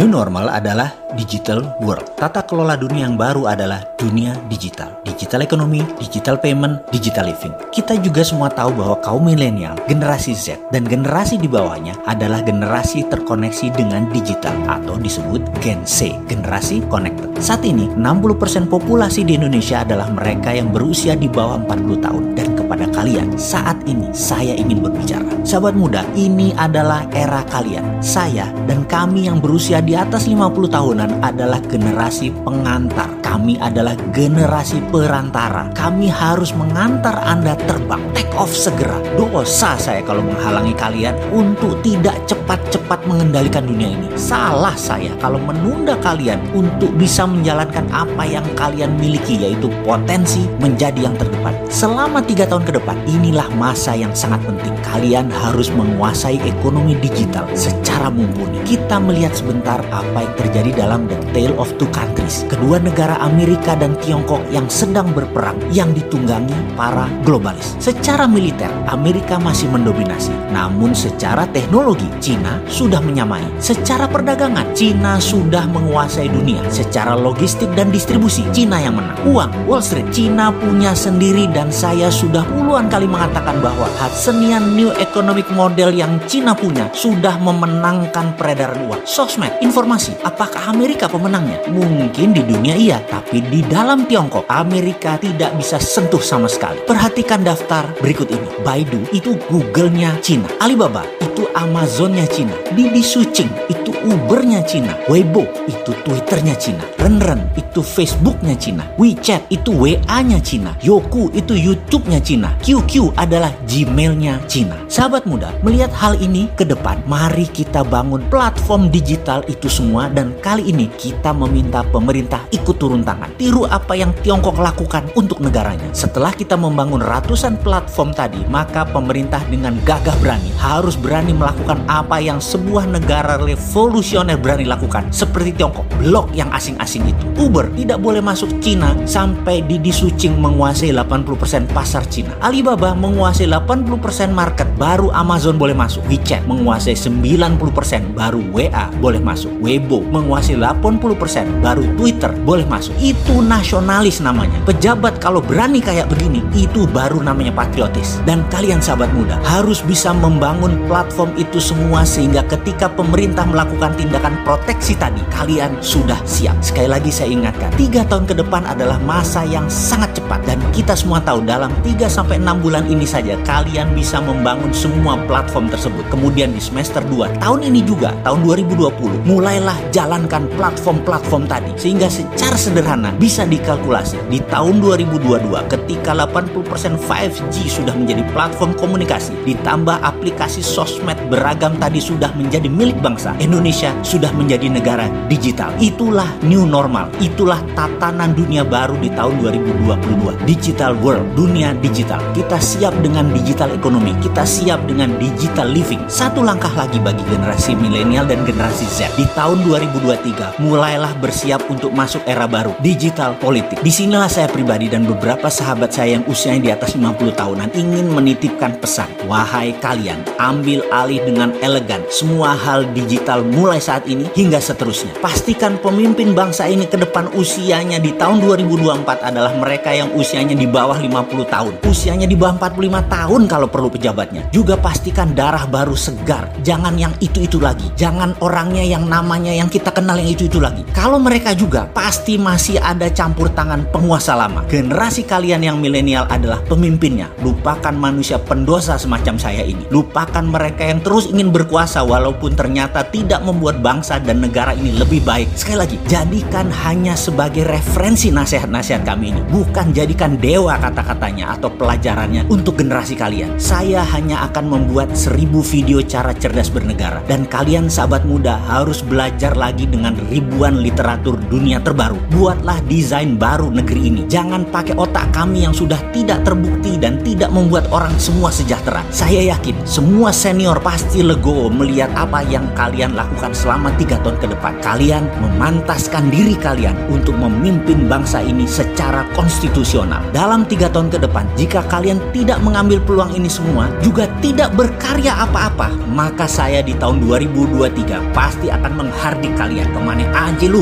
New normal adalah digital world. Tata kelola dunia yang baru adalah dunia digital. Digital ekonomi, digital payment, digital living. Kita juga semua tahu bahwa kaum milenial, generasi Z, dan generasi di bawahnya adalah generasi terkoneksi dengan digital atau disebut Gen C, generasi connected. Saat ini, 60% populasi di Indonesia adalah mereka yang berusia di bawah 40 tahun. Dan kepada kalian, saat ini saya ingin berbicara. Sahabat muda, ini adalah era kalian. Saya dan kami yang berusia di atas 50 tahunan adalah generasi pengantar. Kami adalah generasi perantara. Kami harus mengantar Anda terbang. Take off segera. Dosa saya kalau menghalangi kalian untuk tidak cepat-cepat mengendalikan dunia ini. Salah saya kalau menunda kalian untuk bisa menjalankan apa yang kalian miliki yaitu potensi menjadi yang terdepan. Selama tiga tahun ke depan, inilah masa yang sangat penting. Kalian harus menguasai ekonomi digital secara mumpuni. Kita melihat sebentar apa yang terjadi dalam The Tale of Two Countries. Kedua negara Amerika dan Tiongkok yang sedang berperang yang ditunggangi para globalis. Secara militer, Amerika masih mendominasi. Namun secara teknologi, Cina sudah menyamai. Secara perdagangan, Cina sudah menguasai dunia. Secara logistik dan distribusi, Cina yang menang. Uang, Wall Street, Cina punya sendiri dan saya sudah puluhan kali mengatakan bahwa Hudsonian New Economic Model yang Cina punya sudah memenangkan peredaran uang. Sosmed, informasi, apakah Amerika pemenangnya? Mungkin di dunia iya, tapi di dalam Tiongkok, Amerika tidak bisa sentuh sama sekali. Perhatikan daftar berikut ini. Baidu itu Google-nya Cina. Alibaba itu Amazon-nya Cina. Didi Sucing itu Uber-nya Cina. Weibo itu Twitter-nya Cina. Renren itu Facebook-nya Cina. WeChat itu WA-nya Cina. Yoku itu YouTube-nya Cina. QQ adalah Gmail-nya Cina. Sahabat muda, melihat hal ini ke depan, mari kita bangun platform digital itu semua dan kali ini kita meminta pemerintah ikut turun tangan. Tiru apa yang Tiongkok lakukan untuk negaranya. Setelah kita membangun ratusan platform tadi, maka pemerintah dengan gagah berani harus berani melakukan apa yang sebuah negara revolusioner berani lakukan seperti Tiongkok, blok yang asing-asing itu. Uber tidak boleh masuk Cina sampai Didi Sucing menguasai 80% pasar Cina. Alibaba menguasai 80% market, baru Amazon boleh masuk. WeChat menguasai 90%, baru WA boleh masuk. Weibo menguasai 80%, baru Twitter boleh masuk. Itu nasionalis namanya. Pejabat kalau berani kayak begini, itu baru namanya patriotis. Dan kalian sahabat muda harus bisa membangun platform itu semua sehingga ketika pemerintah melakukan tindakan proteksi tadi, kalian sudah siap. Sekali lagi saya ingatkan, tiga tahun ke depan adalah masa yang sangat cepat dan kita semua tahu dalam 3 sampai 6 bulan ini saja kalian bisa membangun semua platform tersebut. Kemudian di semester 2 tahun ini juga tahun 2020 mulailah jalankan platform-platform tadi sehingga secara sederhana bisa dikalkulasi di tahun 2022 ketika 80% 5G sudah menjadi platform komunikasi ditambah aplikasi sosmed beragam tadi sudah menjadi milik bangsa Indonesia sudah menjadi negara digital. Itulah new normal itulah tatanan dunia baru di tahun 2022 digital world dunia digital. Kita siap dengan digital ekonomi kita siap dengan digital living. Satu langkah lagi bagi generasi milenial dan generasi Z di tahun 2023 mulailah bersiap untuk masuk era baru digital politik. Di sinilah saya pribadi dan beberapa sahabat saya yang usianya di atas 50 tahunan ingin menitipkan pesan. Wahai kalian ambil alih dengan elegan semua hal digital mulai saat ini hingga seterusnya. Pastikan pemimpin bangsa ini ke depan usianya di tahun 2024 adalah mereka yang usianya di bawah 50 tahun. Usianya di bawah 45 tahun kalau perlu pejabatnya. Juga pastikan darah baru segar. Jangan yang itu-itu lagi. Jangan orangnya yang namanya yang kita kenal yang itu-itu lagi. Kalau mereka juga pasti masih ada campur tangan penguasa lama. Generasi kalian yang milenial adalah pemimpinnya. Lupakan manusia pendosa semacam saya ini. Lupakan mereka yang terus ingin berkuasa walaupun ternyata tidak membuat bangsa dan negara ini lebih baik. Sekali lagi jadikan hanya sebagai referensi nasihat-nasihat kami ini. Bukan jadikan dewa kata-katanya atau pelajarannya untuk generasi kalian. Saya hanya akan membuat seribu video cara cerdas bernegara. Dan kalian sahabat muda harus belajar lagi dengan ribuan literatur dunia terbaru buatlah desain baru negeri ini. Jangan pakai otak kami yang sudah tidak terbukti dan tidak membuat orang semua sejahtera. Saya yakin semua senior pasti legowo melihat apa yang kalian lakukan selama tiga tahun ke depan. Kalian memantaskan diri kalian untuk memimpin bangsa ini secara konstitusional. Dalam tiga tahun ke depan jika kalian tidak mengambil peluang ini semua, juga tidak berkarya apa-apa, maka saya di tahun 2023 pasti akan menghardik kalian. Ke mana aja lu.